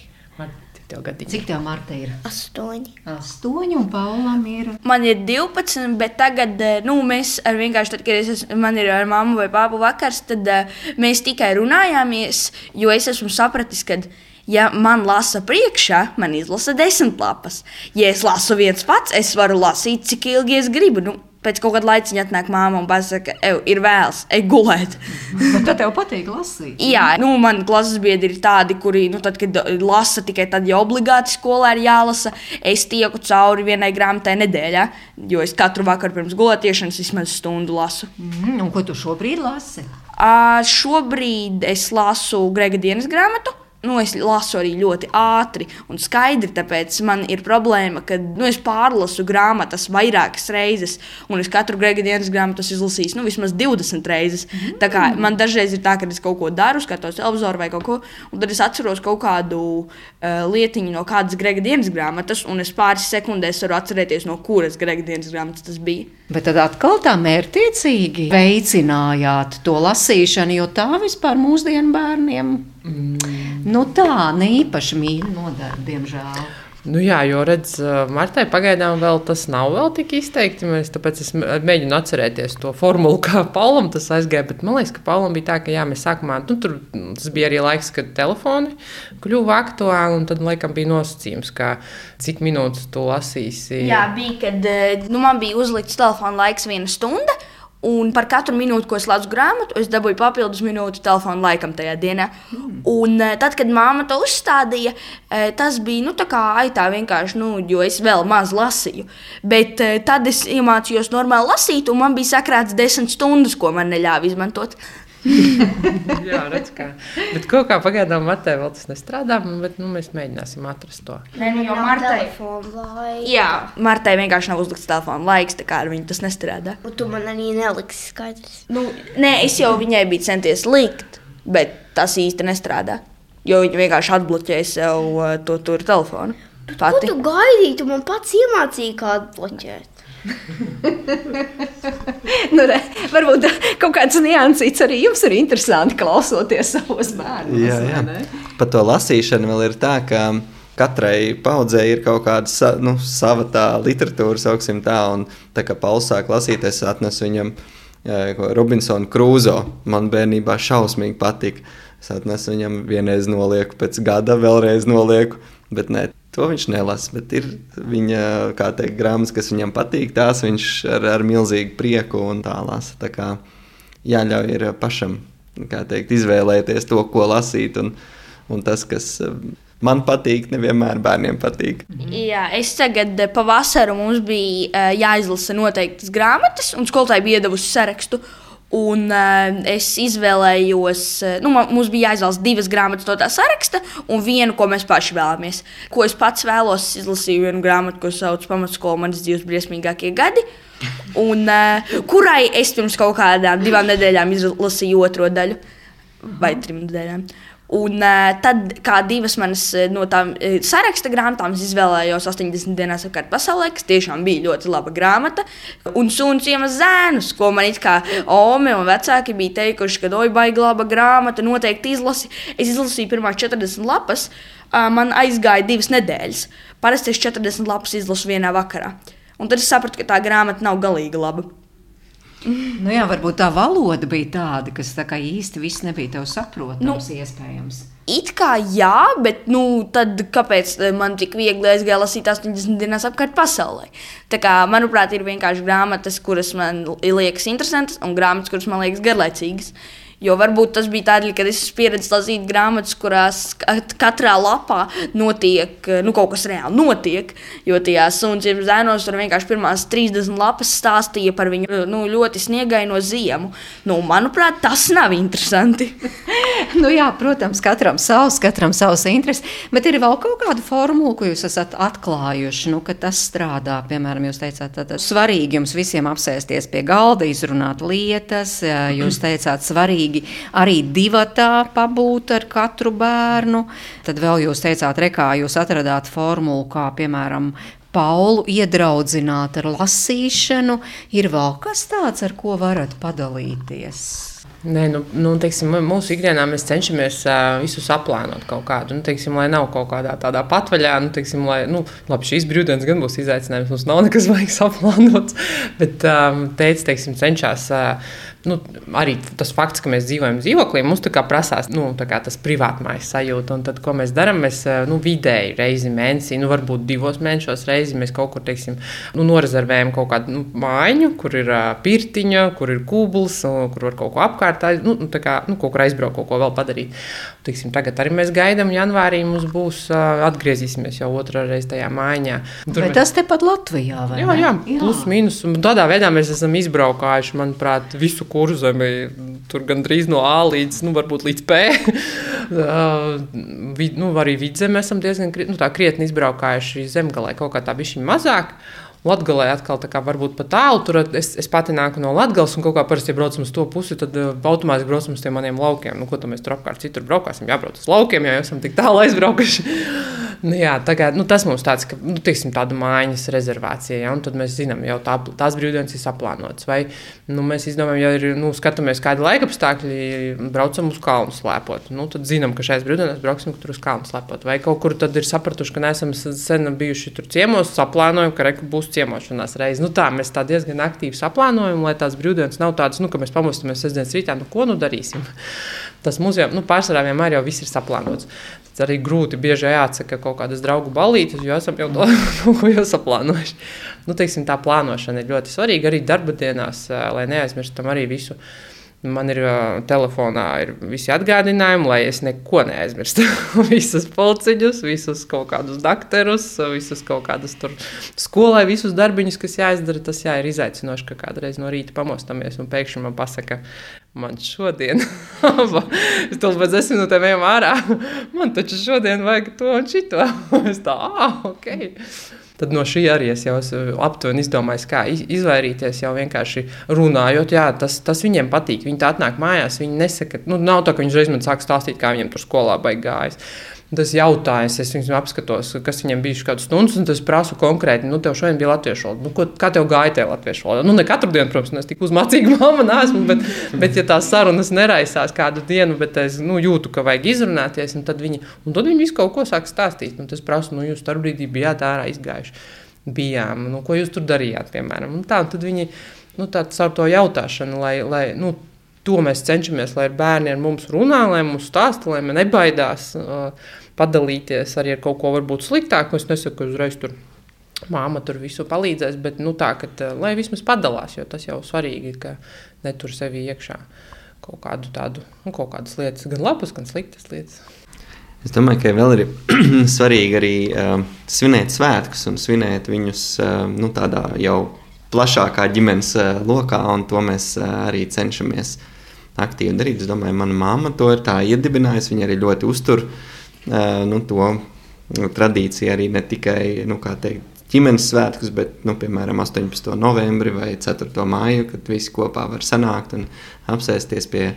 Tev gadiņi. Cik tev Marta ir? Astoņi. Astoņi un Paulam ir. Man ir 12, bet tagad eh, nu, mēs ar vienkārši, tad, kad es esmu, man ir ar mammu vai pāpu vakars, tad uh, mēs tikai runājāmies, jo es esmu sapratis, ka. Ja man lasa priekšā, man izlasa desmit lapas. Ja es lasu viens pats, es varu lasīt, cik ilgi es gribu. Nu, pēc kaut kāda laiciņa atnāk māma un pasaka, ej, ir vēls, ej gulēt. Bet tev patīk lasīt. Jā, nu, man klases biedri ir tādi, kuri, nu, tad, kad lasa tikai tad, ja obligāti skolā ir jālasa, es tieku cauri vienai grāmatai nedēļā, jo es katru vakaru pirms gulētiešanas vismaz stundu lasu. Mm, un ko tu šobrīd lasi? Uh, šobrīd es lasu Grega dienas grāmatu. Nu, es lasu arī ļoti ātri un skaidri, tāpēc man ir problēma, ka nu, es pārlasu grāmatas vairākas reizes, un es katru grēka dienas grāmatu esmu izlasījis nu, vismaz 20 reizes. Tā kā man dažreiz ir tā, ka es kaut ko daru, skatos televizoru vai kaut ko, un tad es atceros kaut kādu uh, lietiņu no kādas grēka dienas grāmatas, un es pāris sekundēs varu atcerēties, no kuras grēka dienas grāmatas tas bija. Bet tad atkal tā mērķiecīgi veicinājāt to lasīšanu, jo tā vispār mūsdienu bērniem mm. nu tā ne īpaši mīļa nodara, diemžēl. Nu jā, jo redz, Martai pagaidām vēl tas nav vēl tik izteikti. Mēs, tāpēc es mēģinu atcerēties to formulu, kā Paulam tas aizgāja. Bet man liekas, ka Paulam bija tā, ka jā, mēs sākumā, nu, tur tas bija arī laiks, kad telefoni kļuva aktuāli. Un tad, laikam, bija nosacījums, ka cik minūtes tu lasīsi. Jā, bija, kad nu, man bija uzlikts telefona laiks viena stunda. Un par katru minūti, ko es lasu grāmatu, es dabūju papildus minūti telefona laikam tajā dienā. Mm. Un tad, kad māma to uzstādīja, tas bija nu, tā kā aitā vienkārši, nu, jo es vēl maz lasīju. Bet tad es iemācījos normāli lasīt, un man bija sakrāts desmit stundas, ko man neļāva izmantot. Jā, redz, kā. Bet kaut kā pagaidām Martai vēl tas nestrādā, bet nu, mēs mēģināsim atrast to. Nē, nu, jo Martai, jā, Martai vienkārši nav uzlikts telefona laiks, tā kā ar viņu tas nestrādā. Un tu man arī neliksi skaidrs. Nu, nē, es jau viņai biju centies likt, bet tas īsti nestrādā. Jo viņa vienkārši atbloķēja sev uh, to tur telefonu. Ko tu gaidīji? Tu man pats iemācīji, kā atbloķēt. nu, re, varbūt kaut kāds niansīts arī jums ir interesanti klausoties savos bērnus. Jā, jā. Par to lasīšanu vēl ir tā, ka katrai paudzei ir kaut kāda sa, nu, sava tā literatūra, sauksim tā, un tā kā Pauls sāk lasīt, es atnesu viņam Robinsonu Krūzo. Man bērnībā šausmīgi patika. Es atnesu viņam vienreiz nolieku, pēc gada vēlreiz nolieku, bet ne, To viņš nelasa, bet ir viņa teikt, grāmatas, kas viņam patīk. Tās viņš ar, ar milzīgu prieku un tā lasa. Tā kā jāļauj ir pašam teikt, izvēlēties to, ko lasīt. Un, un tas, kas man patīk, nevienmēr bērniem patīk. Jā, es tagad pavasarī mums bija jāizlasa noteiktas grāmatas, un skolotāji bija iedavusi sarakstu. Un uh, es izvēlējos, uh, nu, mums bija jāizlasa divas grāmatas no tā saraksta, un vienu, ko mēs paši vēlamies. Ko es pats vēlos, izlasīju vienu grāmatu, ko sauc par pamatskolu manas dzīves briesmīgākie gadi. Un, uh, kurai es pirms kaut kādām divām nedēļām izlasīju otro daļu, vai trim nedēļām. Un uh, tad, kā divas manas no tām uh, saraksta grāmatām, es izvēlējos 80 dienās apkārt pasaulē, kas tiešām bija ļoti laba grāmata. Un suns iemaz zēnus, ko man it kā Ome un vecāki bija teikuši, ka oi, baigi laba grāmata, noteikti izlasi. Es izlasīju pirmās 40 lapas, uh, man aizgāja divas nedēļas. Parasti es 40 lapas izlasu vienā vakarā. Un tad es sapratu, ka tā grāmata nav galīgi laba. Nu jā, varbūt tā valoda bija tāda, kas tā kā īsti viss nebija tev saprotams, nu, iespējams. It kā jā, bet nu, tad kāpēc man tik viegli aizgāja lasīt 80 dienas apkārt pasaulē? Tā kā, manuprāt, ir vienkārši grāmatas, kuras man liekas interesantas, un grāmatas, kuras man liekas garlaicīgas. Jo varbūt tas bija tādēļ, ka es pieredzējis lasīt grāmatas, kurās katrā lapā notiek nu, kaut kas reāli notiek. Jo tajā sunciem zēnos tur vienkārši pirmās 30 lapas stāstīja par viņu nu, ļoti sniegaino ziemu. Nu, manuprāt, tas nav interesanti. nu, jā, protams, katram savs, katram savs intereses. Bet ir vēl kaut kāda formula, ko jūs esat atklājuši, nu, ka tas strādā. Piemēram, jūs teicāt, ka svarīgi jums visiem apsēsties pie galda, izrunāt lietas. Jūs teicāt, svarīgi svarīgi arī divatā pabūt ar katru bērnu. Tad vēl jūs teicāt, rekā jūs atradāt formulu, kā piemēram Paulu iedraudzināt ar lasīšanu. Ir vēl kas tāds, ar ko varat padalīties? Nē, nu, nu, teiksim, mūsu ikdienā mēs cenšamies uh, visu saplānot kaut kādu. Nu, teiksim, lai nav kaut kādā tādā patvaļā, nu, teiksim, lai, nu, labi, šīs brīvdienas gan būs izaicinājums. Mums nav nekas vajag saplānot. Bet um, teicis, teiksim, cenšas uh, nu, arī tas fakts, ka mēs dzīvojam dzīvoklī, mums tā kā prasās nu, kā tas privātmājas sajūta. Un tad, ko mēs darām, mēs eh, nu, vidēji reizi mēnesī, nu, varbūt divos mēnešos reizi mēs kaut kur teiksim, nu, norezervējam kaut kādu nu, mājiņu, kur ir uh, pirtiņa, kur ir kūbls, uh, kur var kaut ko apkārt, nu, nu, kā, nu, kaut kur aizbraukt, kaut ko vēl padarīt. Tiksim, tagad arī mēs gaidām, janvārī mums būs uh, atgriezīsimies jau otrā reizē tajā mājiņā. Tur Bet mēs... tas tepat Latvijā, vai jā? Jā, jā, plus mīnus. Tādā veidā mēs esam izbraukājuši, manuprāt, visu kurzemi, tur gandrīz no A līdz, nu, līdz P. vid, nu, arī vidzemē esam diezgan nu, krietni izbraukājuši zemgalē, kaut kā tā bišķiņa mazāk. Latvijā atkal tā kā varbūt pat tālu. Tur es, es pati nāku no Latvijas, un kaut kā parasti, braucam uz to pusi, tad automātiski braucam uz tiem maniem laukiem. Nu, ko tad mēs tur apkārt citur braukāsim? Jābrauc uz laukiem, ja jau esam tik tālu aizbraukuši. Nu, jā, kā, nu, tas mums tāds, ka nu, tiksim, tāda mājas rezervācija, ja, un tad mēs zinām, jau tā, tās brīvdienas ir saplānotas. Vai nu, mēs izdomājam, ja ir, nu, skatāmies, kādi laika apstākļi, braucam uz kalnu slēpot. Nu, tad zinām, ka šajās brīvdienās brauksim tur uz kalnu slēpot. Vai kaut kur tad ir sapratuši, ka neesam sen bijuši tur ciemos, saplānojam, ka reku būs ciemošanās reize. Nu, tā mēs tā diezgan aktīvi saplānojam, lai tās brīvdienas nav tādas, nu, ka mēs pamostamies sestdienas rītā, nu, ko nu darīsim. Tas muzejā nu, pārsvarā vienmēr jau viss ir saplānots. Tas arī grūti bieži jāatsaka kaut kādas draugu balītes, jo esam jau to kaut ko saplānojuši. Nu, teiksim, tā plānošana ir ļoti svarīga arī darba dienās, lai neaizmirstam arī visu Man ir uh, telefonā ir visi atgādinājumi, lai es neko neaizmirstu. visus polciņus, visus kaut kādus dakterus, visus kaut kādus tur skolai, visus darbiņus, kas jāizdara. Tas jā, ir izaicinoši, ka kādreiz no rīta pamostamies un pēkšņi man pasaka, man šodien, es tur pēc desmit minūtēm ejam ārā, man taču šodien vajag to un šito. es tā, ah, ok. Tad no šī arī es jau aptuveni izdomājis, kā izvairīties. Jau vienkārši runājot, jā, tas, tas viņiem patīk. Viņi tā atnāk mājās, viņi nesaka, nu, nav tā, ka viņi uzreiz man sāk stāstīt, kā viņiem tur skolā baigājās tas jautājums, es viņam apskatos, kas viņam bija kādas stundas, un es prasu konkrēti, nu, tev šodien bija latviešu valoda. Nu, ko, kā tev gāja tajā latviešu valodā? Nu, ne katru dienu, protams, es tik uzmācīga mamma neesmu, bet, bet, ja tās sarunas neraisās kādu dienu, bet es nu, jūtu, ka vajag izrunāties, un tad viņi, un tad viņi visu kaut ko sāk stāstīt. Un tas prasu, nu, jūs tur brīdī bijāt ārā izgājuši. Bijām, nu, ko jūs tur darījāt, piemēram. Un tā, un tad viņi, nu, tā, caur to jautāšanu, lai, lai nu, to mēs cenšamies, lai bērni ar mums runā, lai mums stāsta, lai viņi nebaidās uh, padalīties arī ar kaut ko varbūt sliktāku. Es nesaku, ka uzreiz tur māma tur visu palīdzēs, bet nu, tā, ka, uh, lai vismaz padalās, jo tas jau svarīgi, ka netur sevi iekšā kaut kādu tādu, nu, kaut kādas lietas, gan labas, gan sliktas lietas. Es domāju, ka vēl ir svarīgi arī uh, svinēt svētkus un svinēt viņus uh, nu, tādā jau plašākā ģimenes uh, lokā, un to mēs uh, arī cenšamies uh, aktīvi darīt. Es domāju, mana mamma to ir iedibinājusi. Viņa arī ļoti uztur nu, to nu, tradīciju arī ne tikai nu, teikt, ģimenes svētkus, bet, nu, piemēram, 18. novembri vai 4. māju, kad visi kopā var sanākt un apsēsties pie,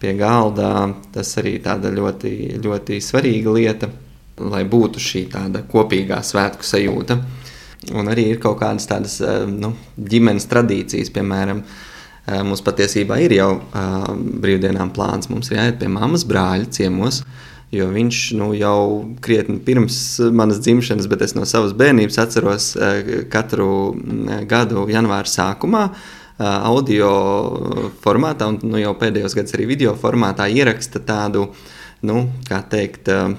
pie galda. Tas arī tāda ļoti, ļoti svarīga lieta, lai būtu šī tāda kopīgā svētku sajūta. Un arī ir kaut kādas tādas nu, ģimenes tradīcijas, piemēram, uh, Mums patiesībā ir jau uh, brīvdienām plāns. Mums ir jāiet pie mammas brāļa ciemos. Jo viņš nu, jau krietni pirms manas dzimšanas, bet es no savas bērnības atceros katru gadu janvāra sākumā uh, audio formātā, un nu, jau pēdējos gados arī video formātā ieraksta tādu, nu, kā teikt, uh,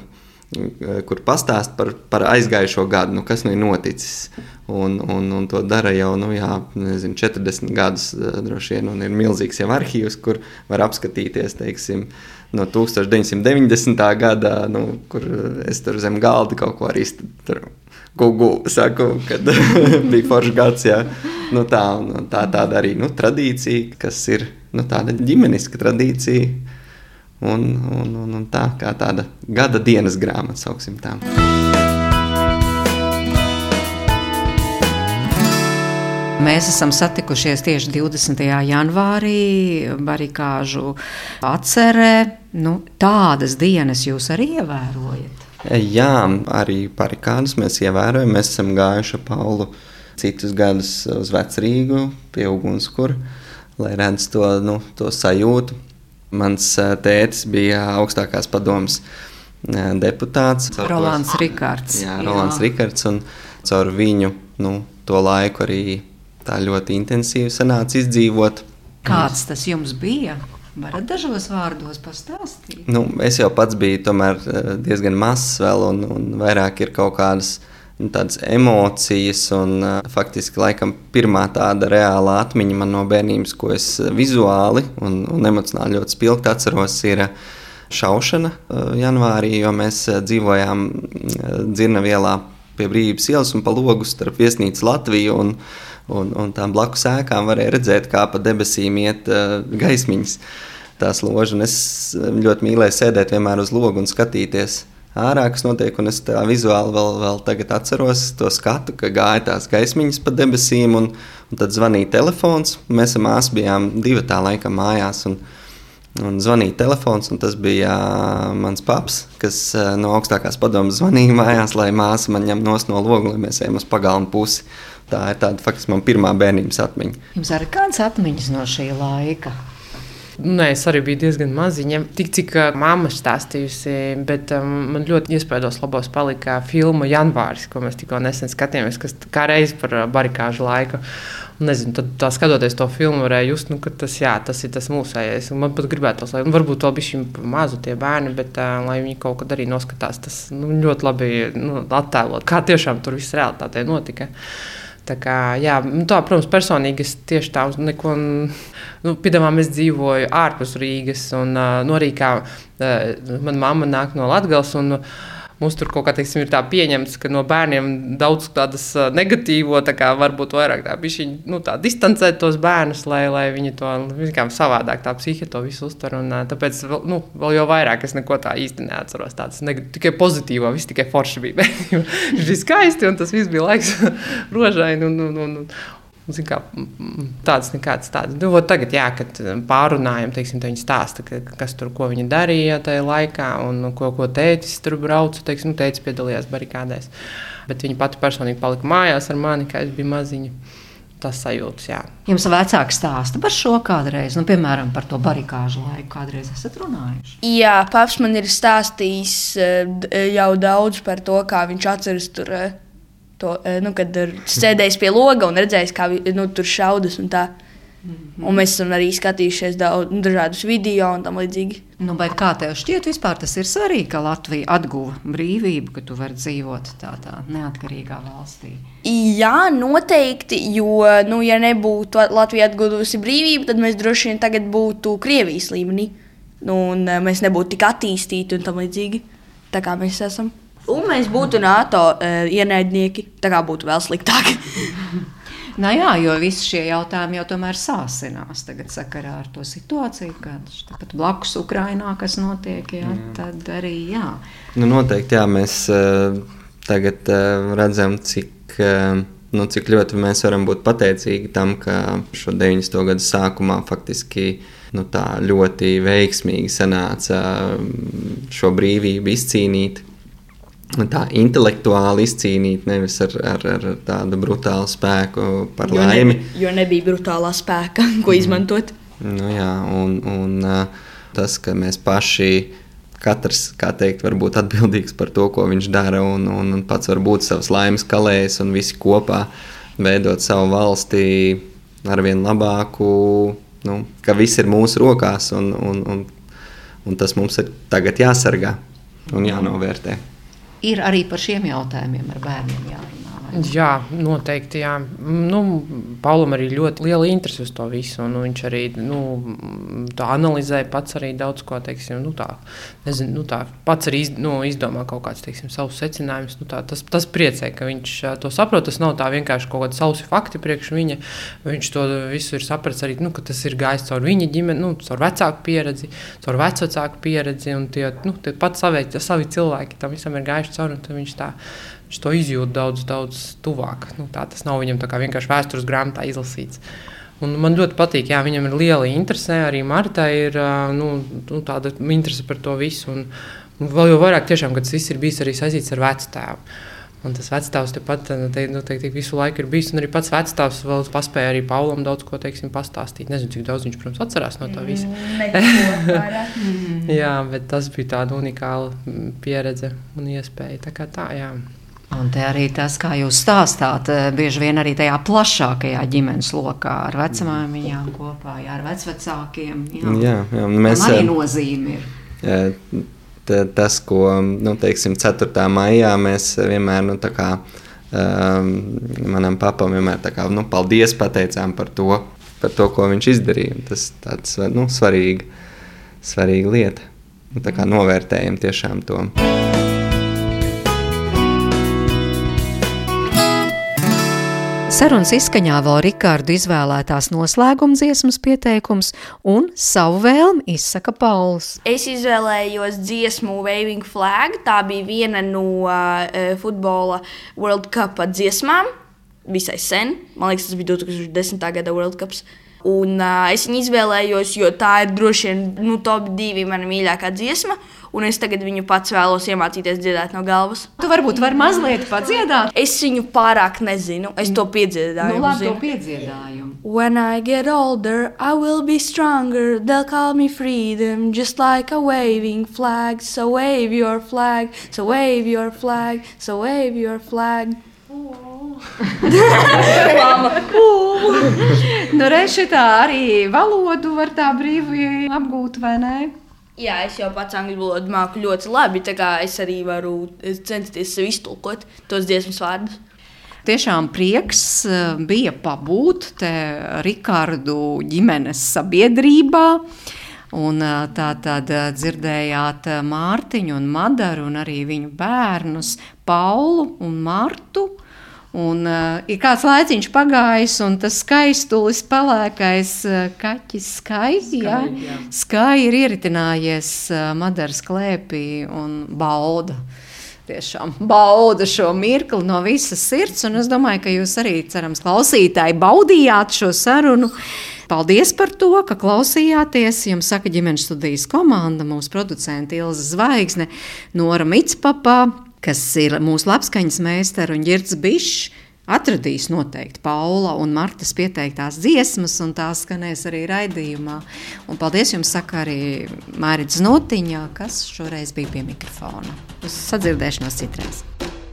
kur pastāst par, par aizgājušo gadu, nu, kas nu ir noticis. Un, un, un to dara jau nu, jā, nezinu, 40 gadus, eh, droši vien, ir milzīgs jau arhīvs, kur var apskatīties teiksim, no 1990. gada, nu, kur es tur zem galda kaut ko arī gugu, saku, kad bija foršs gads. Jā. Nu, tā, tā tāda arī nu, tradīcija, kas ir nu, tāda ģimeniska tradīcija un, un, un, un tā kā tāda gada dienas grāmata, sauksim tā. Mēs esam satikušies tieši 20. janvārī, barikāžu atcerē. Nu, tādas dienas jūs arī ievērojat? Jā, arī parikādas mēs ievērojam. Mēs esam gājuši ar Paulu citus gadus uz Vecrīgu, pie ugunskura, lai redzētu to, nu, to sajūtu. Mans tētis bija augstākās padomas deputāts. Rolands Rikārds. Jā, Rolands jā. Rikārds. Un caur viņu nu, to laiku arī tā ļoti intensīvi sanāca izdzīvot. Kāds tas jums bija? Varat dažos vārdos pastāstīt? Nu, es jau pats biju tomēr, diezgan mazs vēl, un, un vairāk ir kaut kādas nu, tādas emocijas. Un, uh, faktiski, laikam, pirmā tāda reāla atmiņa man no bērnības, ko es vizuāli un, un emocionāli ļoti spilgti atceros, ir šaušana janvārī, jo mēs dzīvojām Dzirnavielā pie brīvības ielas un pa logu starp viesnīcu Latviju. Un, un, un tām blakus ēkām varēja redzēt, kā pa debesīm iet uh, gaismiņas. Tās ložas, un es ļoti mīlēju sēdēt vienmēr uz logu un skatīties ārā, kas notiek. Un es tā vizuāli vēl, vēl tagad atceros to skatu, ka gāja tās gaismiņas pa debesīm, un, un tad zvanīja telefons. Mēs ar māsu bijām divi tā laika mājās. Un, Un zvanīja telefons, un tas bija mans paps, kas uh, no augstākās padomas zvanīja mājās, lai māsa man ņem no loga, lai mēs ejam uz pagalmu pusi. Tā ir tāda faktiski man pirmā bērnības atmiņa. Jums arī kādas atmiņas no šī laika? Nē, es arī biju diezgan maziņa. Tik cik uh, mamma stāstījusi, bet um, man ļoti iespējos labos palika filma Janvāris, ko mēs tikko nesen skatījāmies, kas kā reiz par barikāžu laiku. Nezinu, tad, tā skatoties to filmu, varēja just, nu, ka tas, jā, tas ir tas mūsējais. Man pat gribētos, lai nu, varbūt vēl bija mazu tie bērni, bet uh, lai viņi kaut kad arī noskatās, tas nu, ļoti labi nu, attēlot, kā tiešām tur viss realitātē notika. Tā kā, jā, nu tā, protams, personīgi es tieši tā neko. Nu, Piedāvājumā es dzīvoju ārpus Rīgas, un uh, no Rīgā uh, manā mamma nāk no Latvijas. Mums tur kaut kā teiksim, ir tā pieņemts, ka no bērniem daudz tādas negatīvo, tā kā varbūt vairāk tā bišķiņ, nu, tā distancēt tos bērnus, lai, lai viņi to kā savādāk, tā psihe to visu uztver. Un, tāpēc nu, vēl jau vairāk es neko tā īsti neatceros. Tāds tikai pozitīvā, viss tikai forši bija. Viņš bija skaisti un tas viss bija laiks rožaini. Un, un, un, Kā, tāds nekāds tāds. Nu, tagad, jā, kad pārunājam, teiksim, viņi stāsta, ka, kas tur, ko viņi darīja tajā laikā, un ko, ko tētis tur brauca. Teiksim, nu, tētis piedalījās barikādēs. Bet viņa pati personīgi palika mājās ar mani, kad es biju maziņa. Tas sajūtas, jā. Jums vecāki stāsta par šo kādreiz, nu, piemēram, par to barikāžu laiku, kādreiz esat runājuši? Jā, paps man ir stāstījis jau daudz par to, kā viņš atceras tur to, eh, nu, kad sēdējis pie loga un redzējis, kā nu, tur šaudas. Un tā. -hmm. Un mēs esam arī skatījušies daudz, nu, dažādus video un tam līdzīgi. Nu, kā tev šķiet, vispār tas ir svarīgi, ka Latvija atguva brīvību, ka tu vari dzīvot tādā neatkarīgā valstī? Jā, noteikti. Jo, nu, ja nebūtu Latvija atguvusi brīvību, tad mēs droši vien tagad būtu Krievijas līmenī. Nu, un eh, mēs nebūtu tik attīstīti un tam līdzīgi, tā kā mēs esam. Un mēs būtu NATO uh, ienaidnieki. Tā kā būtu vēl sliktāk. Nu jā, jo visi šie jautājumi jau tomēr sāsinās tagad sakarā ar to situāciju, kāda ir blakus Ukrainā, kas notiek. Jā, jā. Tad arī jā. Nu, noteikti jā, mēs uh, tagad uh, redzam, cik, uh, nu, cik ļoti mēs varam būt pateicīgi tam, ka šo 90. gadu sākumā faktiski nu, tā ļoti veiksmīgi sanāca šo brīvību izcīnīt tā intelektuāli izcīnīt, nevis ar, ar, ar tādu brutālu spēku par jo laimi. Ne, jo nebija brutālā spēka, ko mm. izmantot. Nu, jā, un, un tas, ka mēs paši, katrs, kā teikt, var būt atbildīgs par to, ko viņš dara, un, un, un pats var būt savs laimes kalējs, un visi kopā veidot savu valsti ar vien labāku, nu, ka viss ir mūsu rokās, un, un, un, un tas mums ir tagad jāsargā un jānovērtē ir arī par šiem jautājumiem ar bērniem jārunā. Jā, noteikti. Jā. Nu, Paulam arī ļoti liela interese uz to visu. Viņš arī nu, analizē pats arī daudz ko. Teiksim, nu, tā, nezinu, nu, tā, pats arī iz, nu, izdomā kaut kādus teiksim, savus secinājumus. Nu, tā, tas, tas priecē, ka viņš to saprot. Tas nav tā vienkārši kaut kādi sausi fakti priekš viņa. Viņš to visu ir sapratis arī, nu, ka tas ir gājis caur viņa ģimeni, nu, caur vecāku pieredzi, caur vecāku pieredzi. Tie, nu, tie pat savi, savi cilvēki tam visam ir gājuši cauri. Viņš tā viņš to izjūt daudz, daudz tuvāk. Nu, tā, tas nav viņam vienkārši vēstures grāmatā izlasīts. Un man ļoti patīk, jā, viņam ir liela interese. Arī Marta ir nu, nu, tāda interese par to visu. Un, Un vēl jau vairāk, tiešām, kad tas viss ir bijis arī saistīts ar vecstāvu. Un tas vecāks tepat nu, te, nu, te, te, visu laiku ir bijis. Un arī pats vecāks vēl spēja arī Paulam daudz ko teiksim, pastāstīt. Nezinu, cik daudz viņš, protams, atcerās no tā visa. jā, bet tas bija tāda unikāla mm, pieredze un iespēja. Tā kā tā, jā. Un te arī tas, kā jūs stāstāt, eh, bieži vien arī tajā plašākajā ģimenes lokā ar vecmāmiņām kopā, jā, ar vecvecākiem. Jā, jā, jā mēs arī nozīme ir. Jā, tas, ko nu, teiksim, 4. maijā mēs vienmēr nu, kā, um, manam papam vienmēr kā, nu, paldies pateicām par to, par to, ko viņš izdarīja. Tas ir nu, svarīga, svarīga lieta. Nu, tā kā novērtējam tiešām to. Sarunas izskaņā vēl Rikārdu izvēlētās noslēguma dziesmas pieteikums un savu vēlmi izsaka Pauls. Es izvēlējos dziesmu Waving Flag. Tā bija viena no uh, futbola World Cup dziesmām. Visai sen, man liekas, tas bija 2010. gada World Cup. Un, uh, es viņu izvēlējos, jo tā ir droši vien nu, top divi mana mīļākā dziesma un es tagad viņu pats vēlos iemācīties dziedāt no galvas. Tu varbūt vari mazliet padziedāt. Es viņu pārāk nezinu, es to piedziedāju. Nu, labi, to piedziedājumu. When I get older, I will be stronger. They'll call me freedom, just like a waving flag. So wave your flag, so wave your flag, so wave your flag. nu, Reizē tā arī valodu var tā brīvi apgūt, vai ne? Jā, es jau pats angļu valodu māku ļoti labi. Es arī varu censties sev iztulkot tos dziesmas vārdus. Tiešām prieks eh, bija pabūt te Rikārdu ģimenes sabiedrībā. Un eh, tā tad eh, dzirdējāt Mārtiņu un Madaru un arī viņu bērnus Paulu un Martu. Un, uh, ir kāds laiciņš pagājis, un tas skaistulis, pelēkais uh, kaķis, skaisti, jā. Skai ir ieritinājies uh, Madaras klēpī un bauda. Tiešām bauda šo mirkli no visas sirds, un es domāju, ka jūs arī, cerams, klausītāji, baudījāt šo sarunu. Paldies par to, ka klausījāties. Jums saka ģimenes studijas komanda, mūsu producente Ilza Zvaigzne, Nora Mitspapā kas ir mūsu labskaņas meistars un ģirds bišs. Atradīs noteikti Paula un Martas pieteiktās dziesmas, un tās skanēs arī raidījumā. Un paldies jums, saka arī Mārcis Notiņā, kas šoreiz bija pie mikrofona. Uz sadzirdēšanos citreiz!